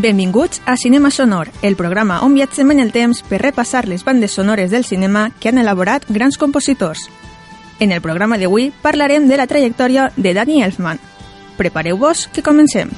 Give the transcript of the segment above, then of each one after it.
Benvinguts a Cinema Sonor, el programa on viatgem en el temps per repassar les bandes sonores del cinema que han elaborat grans compositors. En el programa d'avui parlarem de la trajectòria de Danny Elfman. Prepareu-vos que comencem.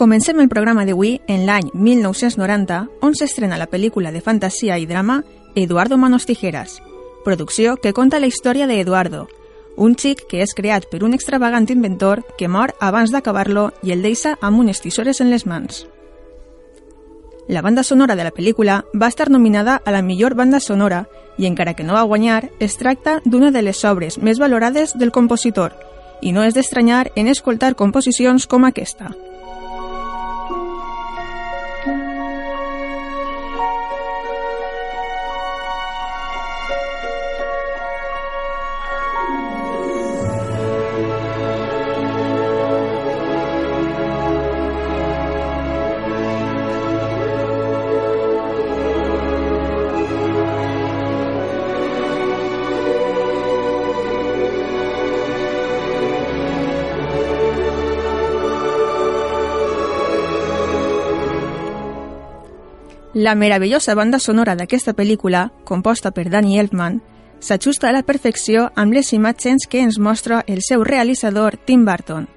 Comencem el programa d'avui en l'any 1990, on s'estrena la pel·lícula de fantasia i drama Eduardo Manos Tijeras, producció que conta la història de Eduardo, un xic que és creat per un extravagant inventor que mor abans d'acabar-lo i el deixa amb unes tisores en les mans. La banda sonora de la pel·lícula va estar nominada a la millor banda sonora i encara que no va guanyar, es tracta d'una de les obres més valorades del compositor i no és d'estranyar en escoltar composicions com aquesta. La meravellosa banda sonora d'aquesta pel·lícula, composta per Danny Elfman, s'ajusta a la perfecció amb les imatges que ens mostra el seu realitzador Tim Burton.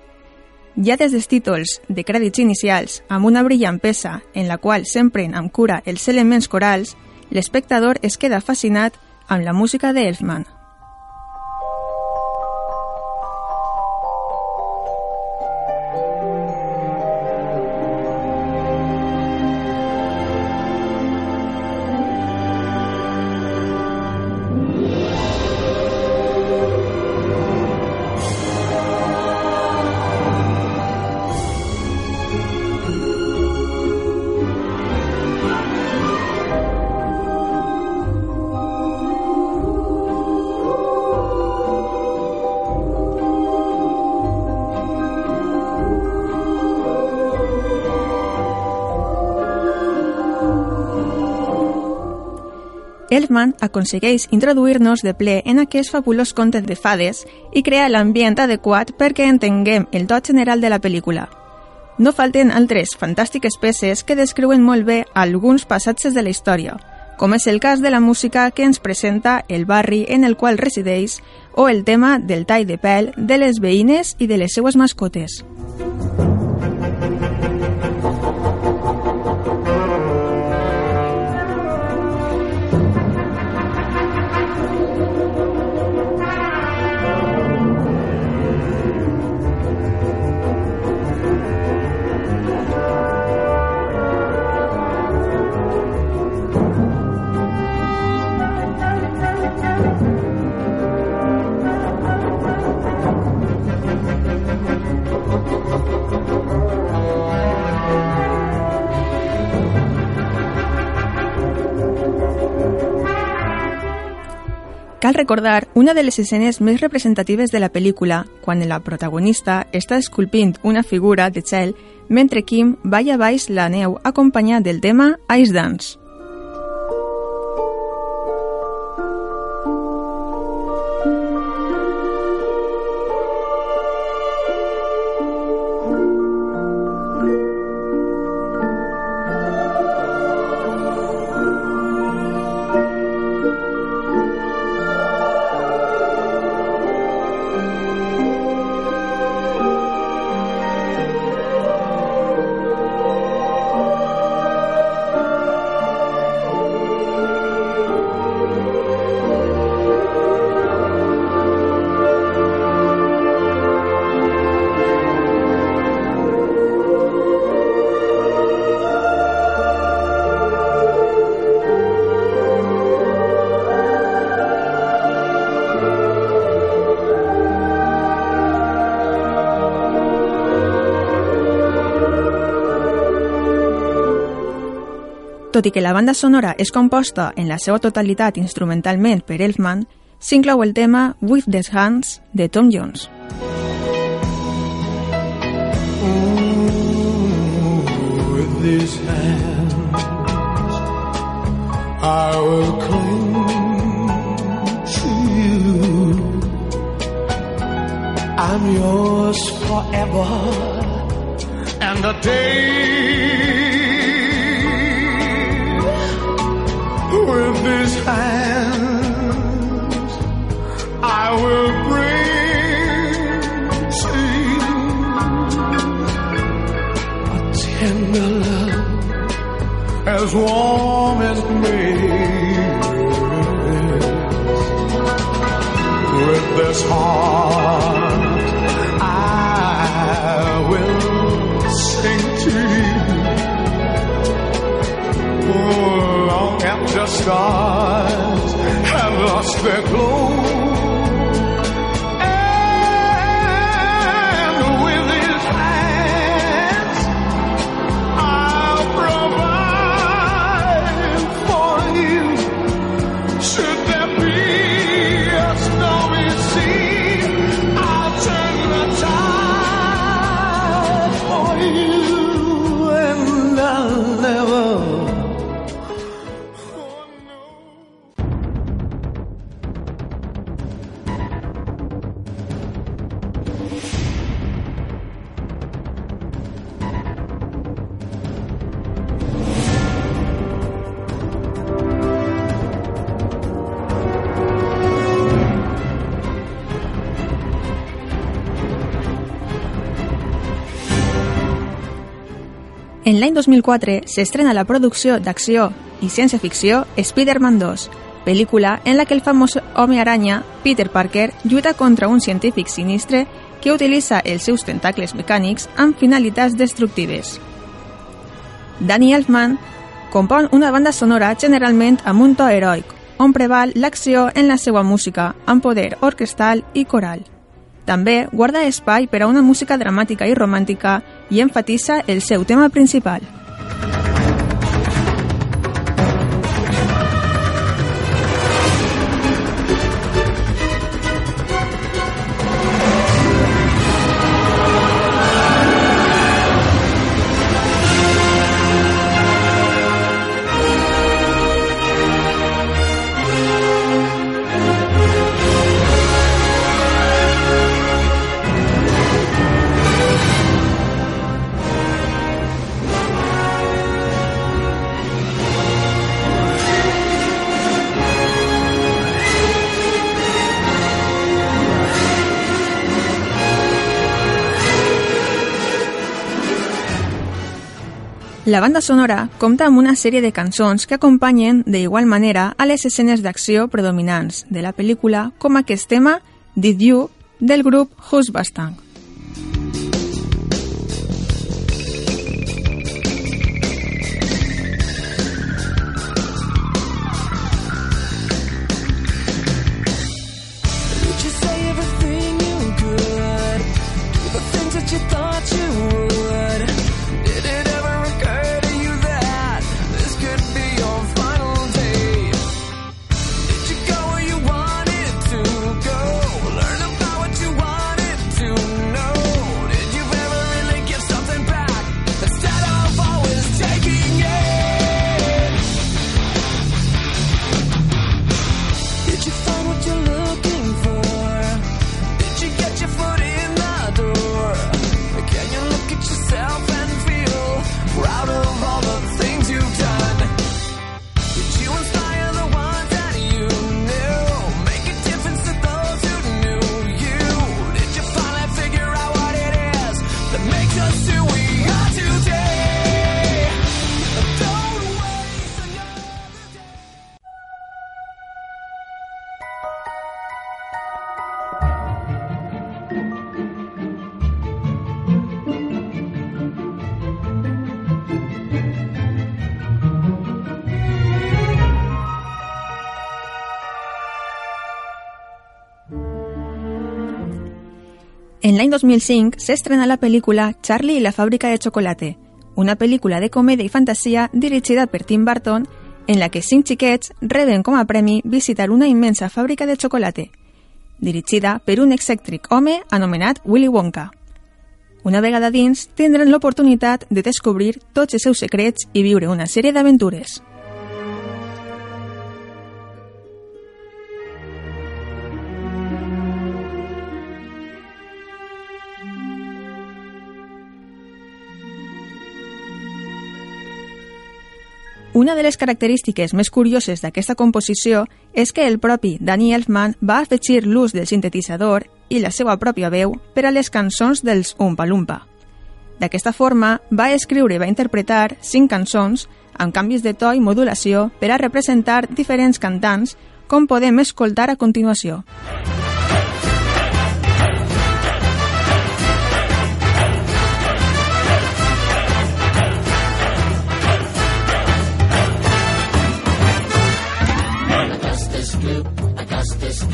Ja des dels títols de crèdits inicials, amb una brillant peça en la qual s'empren amb cura els elements corals, l'espectador es queda fascinat amb la música d'Elfman. Elfman aconsegueix introduir-nos de ple en aquest fabulós conte de fades i crear l'ambient adequat perquè entenguem el to general de la pel·lícula. No falten altres fantàstiques peces que descriuen molt bé alguns passatges de la història, com és el cas de la música que ens presenta el barri en el qual resideix o el tema del tall de pèl de les veïnes i de les seues mascotes. Cal recordar una de les escenes més representatives de la pel·lícula, quan la protagonista està esculpint una figura de gel mentre Kim balla baix la neu acompanyat del tema Ice Dance. Tot i que la banda sonora és composta en la seva totalitat instrumentalment per Elfman, s'inclou el tema With the Hands de Tom Jones. with these hands I will cling to you I'm yours forever and a day these hands. I will bring to you a tender love as warm En l'any 2004 s'estrena la producció d'acció i ciència-ficció Spider-Man 2, pel·lícula en la que el famós home aranya, Peter Parker, lluita contra un científic sinistre que utilitza els seus tentacles mecànics amb finalitats destructives. Danny Elfman compon una banda sonora generalment amb un to heroic, on preval l'acció en la seva música, amb poder orquestal i coral. També guarda espai per a una música dramàtica i romàntica i enfatitza el seu tema principal. La banda sonora compta amb una sèrie de cançons que acompanyen d'igual manera a les escenes d'acció predominants de la pel·lícula com aquest tema Did You del grup Husbastang. En l'any 2005 s'estrena la pel·lícula Charlie i la fàbrica de xocolate, una pel·lícula de comèdia i fantasia dirigida per Tim Burton en la que cinc xiquets reben com a premi visitar una immensa fàbrica de xocolata, dirigida per un excèntric home anomenat Willy Wonka. Una vegada dins, tindran l'oportunitat de descobrir tots els seus secrets i viure una sèrie d'aventures. Una de les característiques més curioses d'aquesta composició és que el propi Danny Elfman va afegir l'ús del sintetitzador i la seva pròpia veu per a les cançons dels Umpa Lumpa. D'aquesta forma, va escriure i va interpretar cinc cançons amb canvis de to i modulació per a representar diferents cantants, com podem escoltar a continuació. Augustus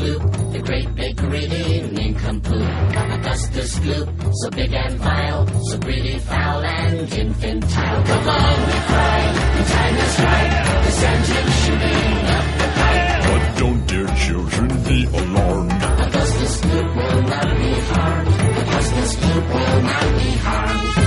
Gloop, the great big greedy nincompoop. Augustus Gloop, so big and vile, so greedy, foul and infantile. Come on, we cry, the time is right, this engine shooting up the pipe. But don't dear children be alarmed. Augustus Gloop will not be harmed. Augustus Gloop will not be harmed.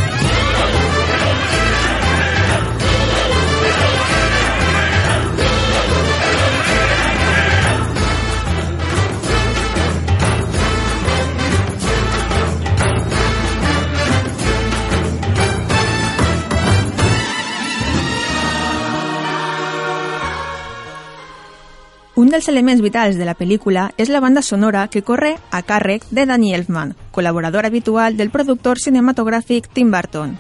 Un dels elements vitals de la pel·lícula és la banda sonora que corre a càrrec de Danny Elfman, col·laborador habitual del productor cinematogràfic Tim Burton.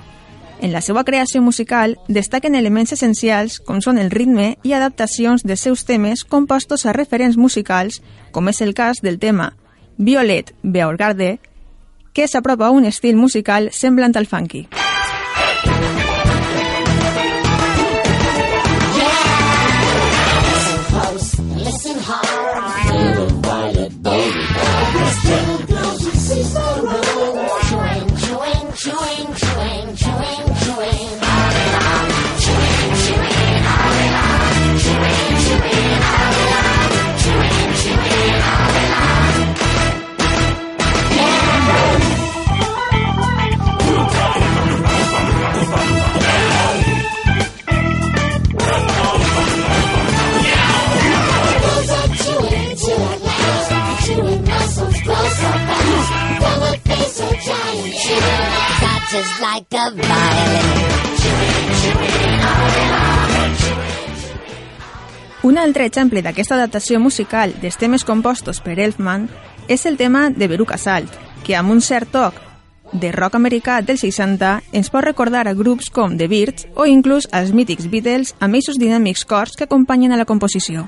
En la seva creació musical destaquen elements essencials com són el ritme i adaptacions de seus temes compostos a referents musicals, com és el cas del tema Violet Beauregarde, que s'apropa a un estil musical semblant al funky. and hot. Like a violin. Un altre exemple d'aquesta adaptació musical dels temes compostos per Elfman és el tema de Veruca Salt, que amb un cert toc de rock americà dels 60 ens pot recordar a grups com The Birds o inclús als mítics Beatles amb eixos dinàmics cors que acompanyen a la composició.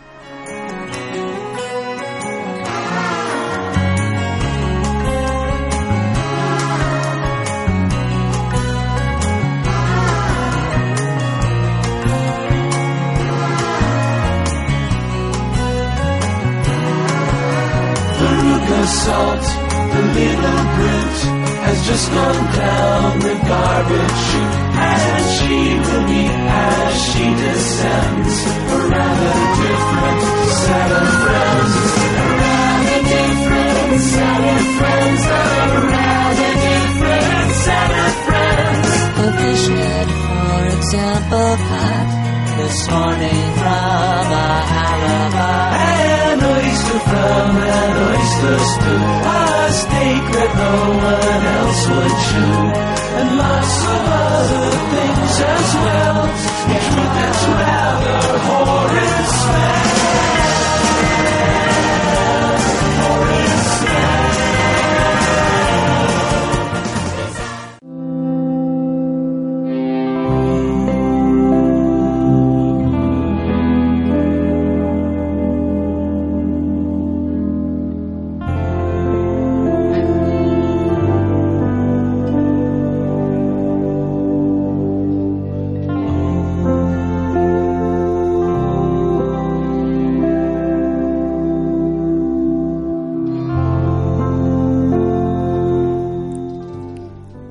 Just gone down the garbage chute. And she will meet as she descends a rather different set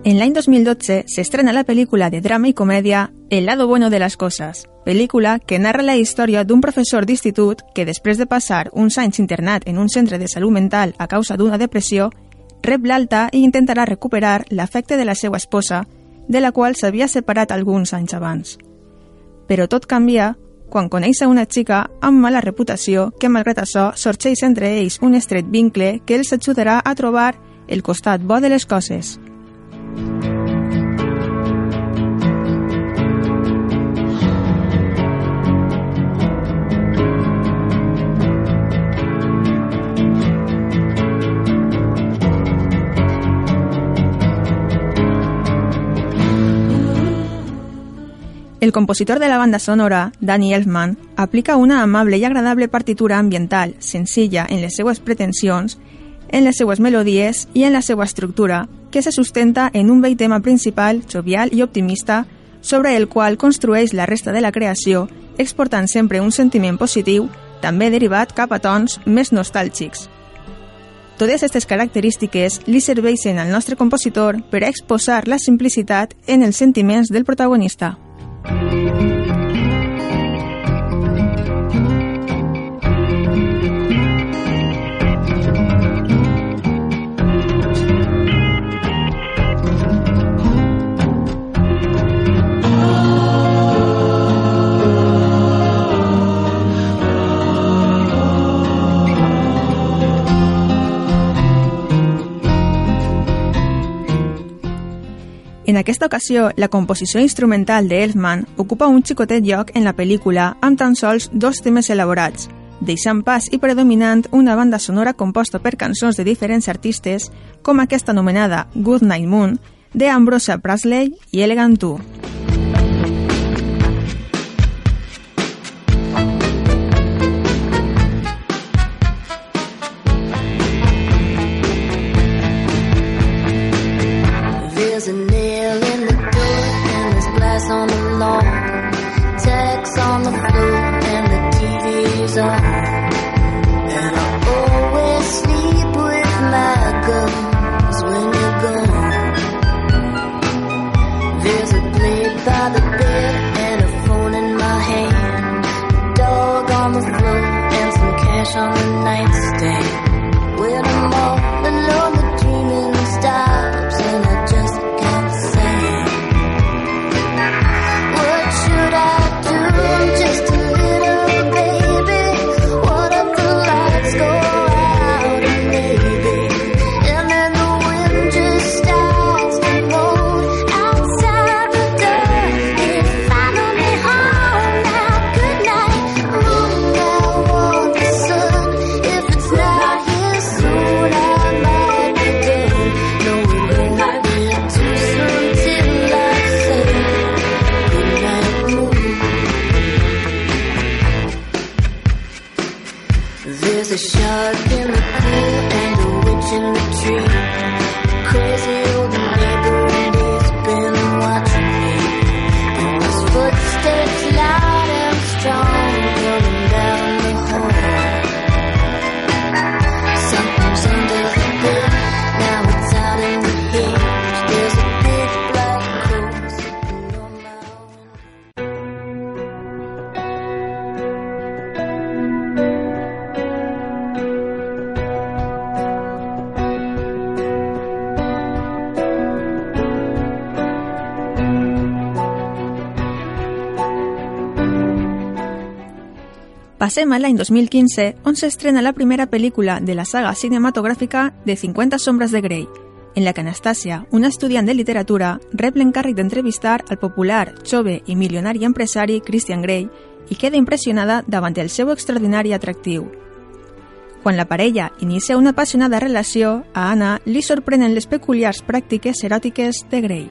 En l'any 2012 s'estrena la pel·lícula de drama i comèdia El lado bueno de las cosas, pel·lícula que narra la història d'un professor d'institut que després de passar uns anys internat en un centre de salut mental a causa d'una depressió, rep l'alta i intentarà recuperar l'afecte de la seva esposa, de la qual s'havia separat alguns anys abans. Però tot canvia quan coneix a una xica amb mala reputació que, malgrat això, sorgeix entre ells un estret vincle que els ajudarà a trobar el costat bo de les coses. El compositor de la banda sonora, Danny Elfman, aplica una amable i agradable partitura ambiental, senzilla en les seues pretensions, en les seues melodies i en la seva estructura, que se sustenta en un vell tema principal, jovial i optimista, sobre el qual construeix la resta de la creació, exportant sempre un sentiment positiu, també derivat cap a tons més nostàlgics. Totes aquestes característiques li serveixen al nostre compositor per a exposar la simplicitat en els sentiments del protagonista. En aquesta ocasió, la composició instrumental de Elfman ocupa un xicotet lloc en la pel·lícula amb tan sols dos temes elaborats, deixant pas i predominant una banda sonora composta per cançons de diferents artistes, com aquesta anomenada Good Night Moon, de Ambrosia Presley i Elegant 2. Passem a l'any 2015, on s'estrena la primera pel·lícula de la saga cinematogràfica de 50 sombres de Grey, en la que Anastàcia, una estudiant de literatura, rep l'encàrrec d'entrevistar al popular, jove i milionari empresari Christian Grey i queda impressionada davant el seu extraordinari atractiu. Quan la parella inicia una apassionada relació, a Anna li sorprenen les peculiars pràctiques eròtiques de Grey.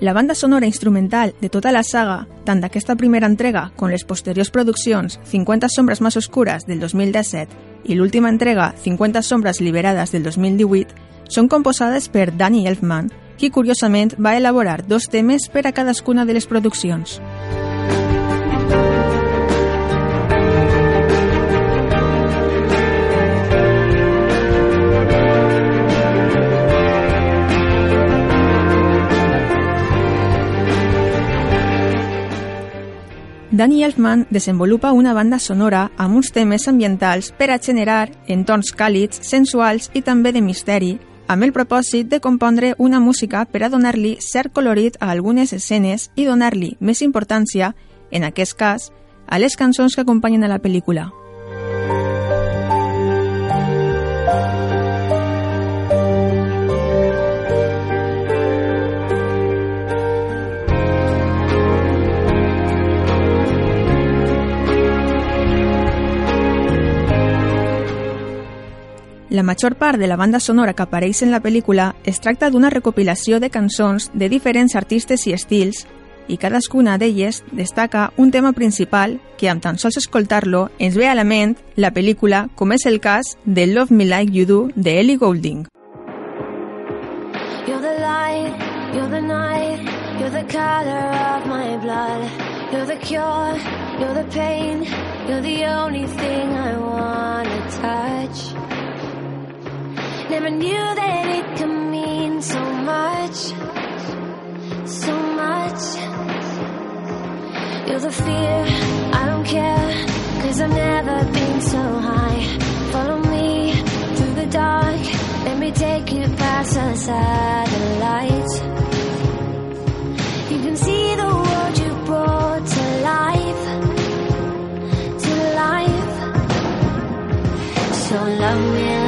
La banda sonora instrumental de tota la saga, tant d'aquesta primera entrega com les posteriors produccions 50 sombres més oscures del 2017 i l'última entrega 50 sombres liberades del 2018, són composades per Danny Elfman, qui curiosament va elaborar dos temes per a cadascuna de les produccions. Danny Elfman desenvolupa una banda sonora amb uns temes ambientals per a generar entorns càlids, sensuals i també de misteri, amb el propòsit de compondre una música per a donar-li cert colorit a algunes escenes i donar-li més importància, en aquest cas, a les cançons que acompanyen a la pel·lícula. La major part de la banda sonora que apareix en la pel·lícula es tracta d'una recopilació de cançons de diferents artistes i estils, i cadascuna d'elles destaca un tema principal que, amb tan sols escoltar-lo, ens ve a la ment la pel·lícula, com és el cas de Love Me Like You Do, de Ellie Goulding. You're the light, you're the night, you're the color of my blood. You're the cure, you're the pain, you're the only thing I wanna touch. Never knew that it could mean so much, so much. You're the fear, I don't care, cause I've never been so high. Follow me through the dark, let me take you past the satellites. You can see the world you brought to life, to life. So love me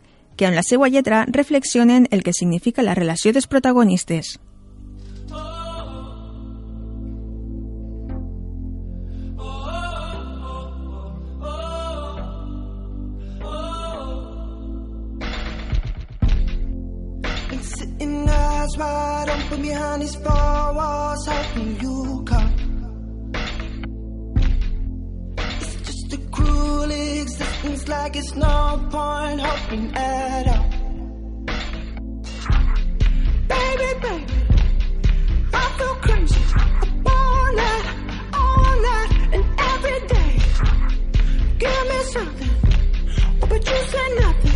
que en la seva lletra reflexionen el que significa la relació dels protagonistes. Cruel existence, like it's no point hoping at all. Baby, baby, I feel crazy. Up all night, all night, and every day. Give me something, but you say nothing.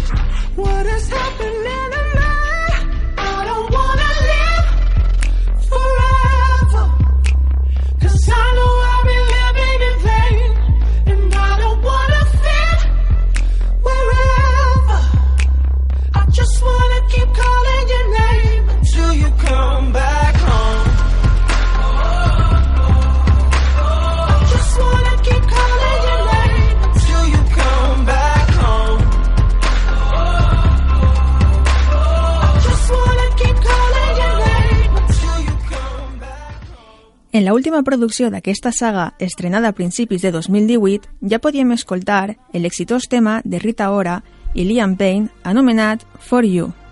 Última producció d'aquesta saga, estrenada a principis de 2018, ja podíem escoltar el exitós tema de Rita Ora i Liam Payne anomenat For You.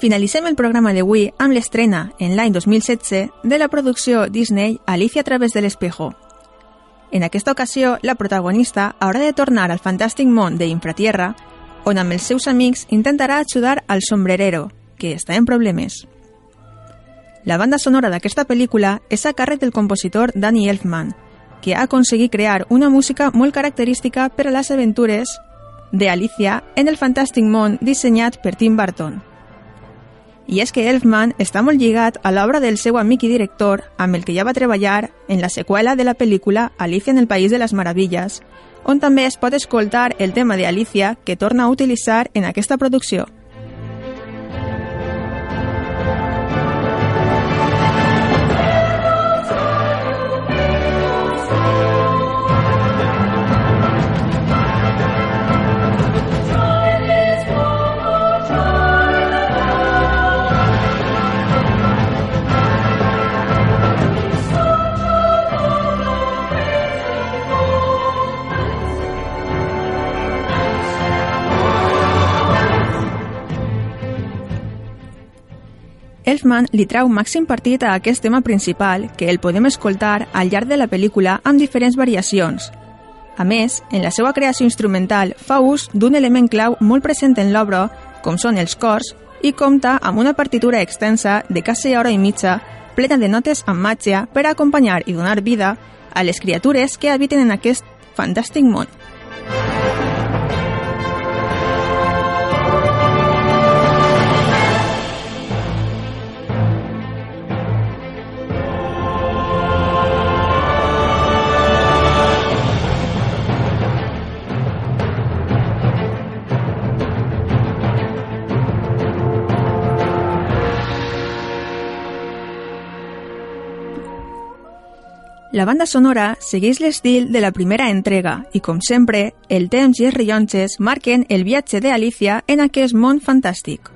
Finalitzem el programa d'avui amb l'estrena, en l'any 2016, de la producció Disney Alicia a través de l'espejo. En aquesta ocasió, la protagonista haurà de tornar al fantàstic món de Infratierra, on amb els seus amics intentarà ajudar al sombrerero, que està en problemes. La banda sonora d'aquesta pel·lícula és a càrrec del compositor Danny Elfman, que ha aconseguit crear una música molt característica per a les aventures de Alicia en el fantàstic món dissenyat per Tim Burton. I és que Elfman està molt lligat a l'obra del seu amic i director, amb el que ja va treballar en la seqüela de la pel·lícula Alicia en el País de les Meravilles, on també es pot escoltar el tema de Alicia que torna a utilitzar en aquesta producció. Elfman li trau màxim partit a aquest tema principal, que el podem escoltar al llarg de la pel·lícula amb diferents variacions. A més, en la seva creació instrumental fa ús d'un element clau molt present en l'obra, com són els cors, i compta amb una partitura extensa de quasi hora i mitja, plena de notes amb màgia per acompanyar i donar vida a les criatures que habiten en aquest fantàstic món. La banda sonora segueix l'estil de la primera entrega i, com sempre, el temps i els rellonges marquen el viatge d'Alicia en aquest món fantàstic.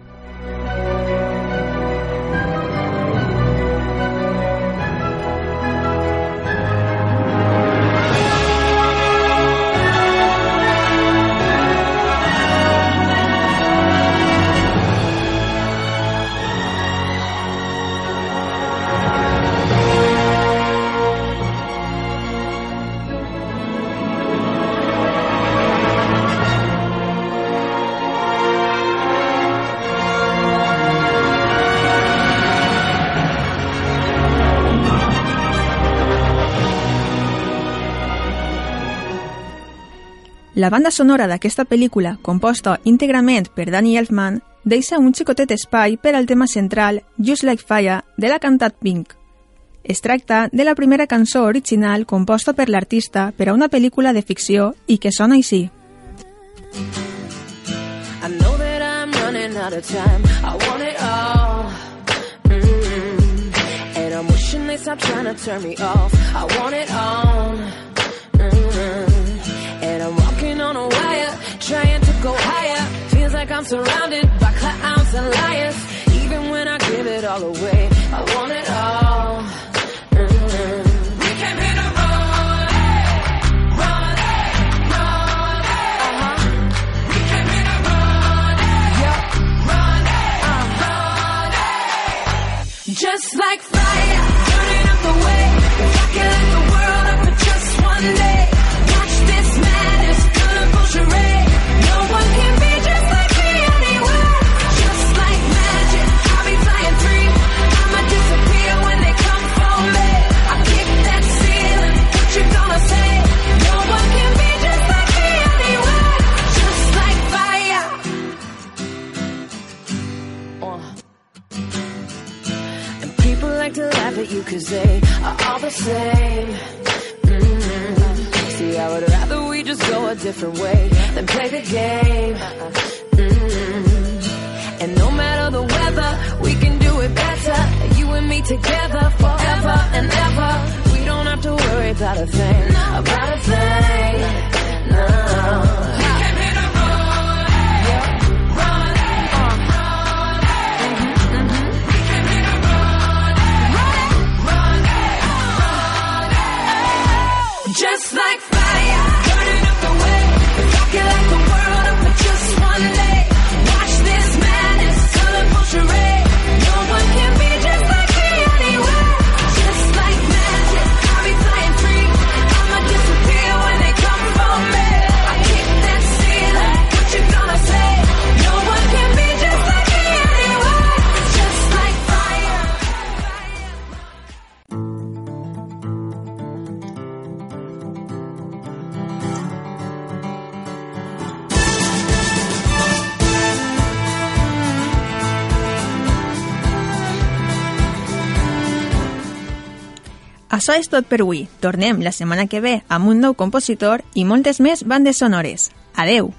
La banda sonora d'aquesta pel·lícula, composta íntegrament per Danny Elfman, deixa un xicotet espai per al tema central Just Like Fire de la cantat Pink. Es tracta de la primera cançó original composta per l'artista per a una pel·lícula de ficció i que sona així. I know that I'm running out of time. I want it all. Mm. And I'm wishing they stop trying to turn me off. I want it all. On a wire, trying to go higher. Feels like I'm surrounded by clowns and liars. Even when I give it all away, I want it all. Mm. We came here to run, run, run, uh-huh. We came here to run, yeah, run, uh, run. Just like és tot per avui. Tornem la setmana que ve amb un nou compositor i moltes més bandes sonores. Adeu!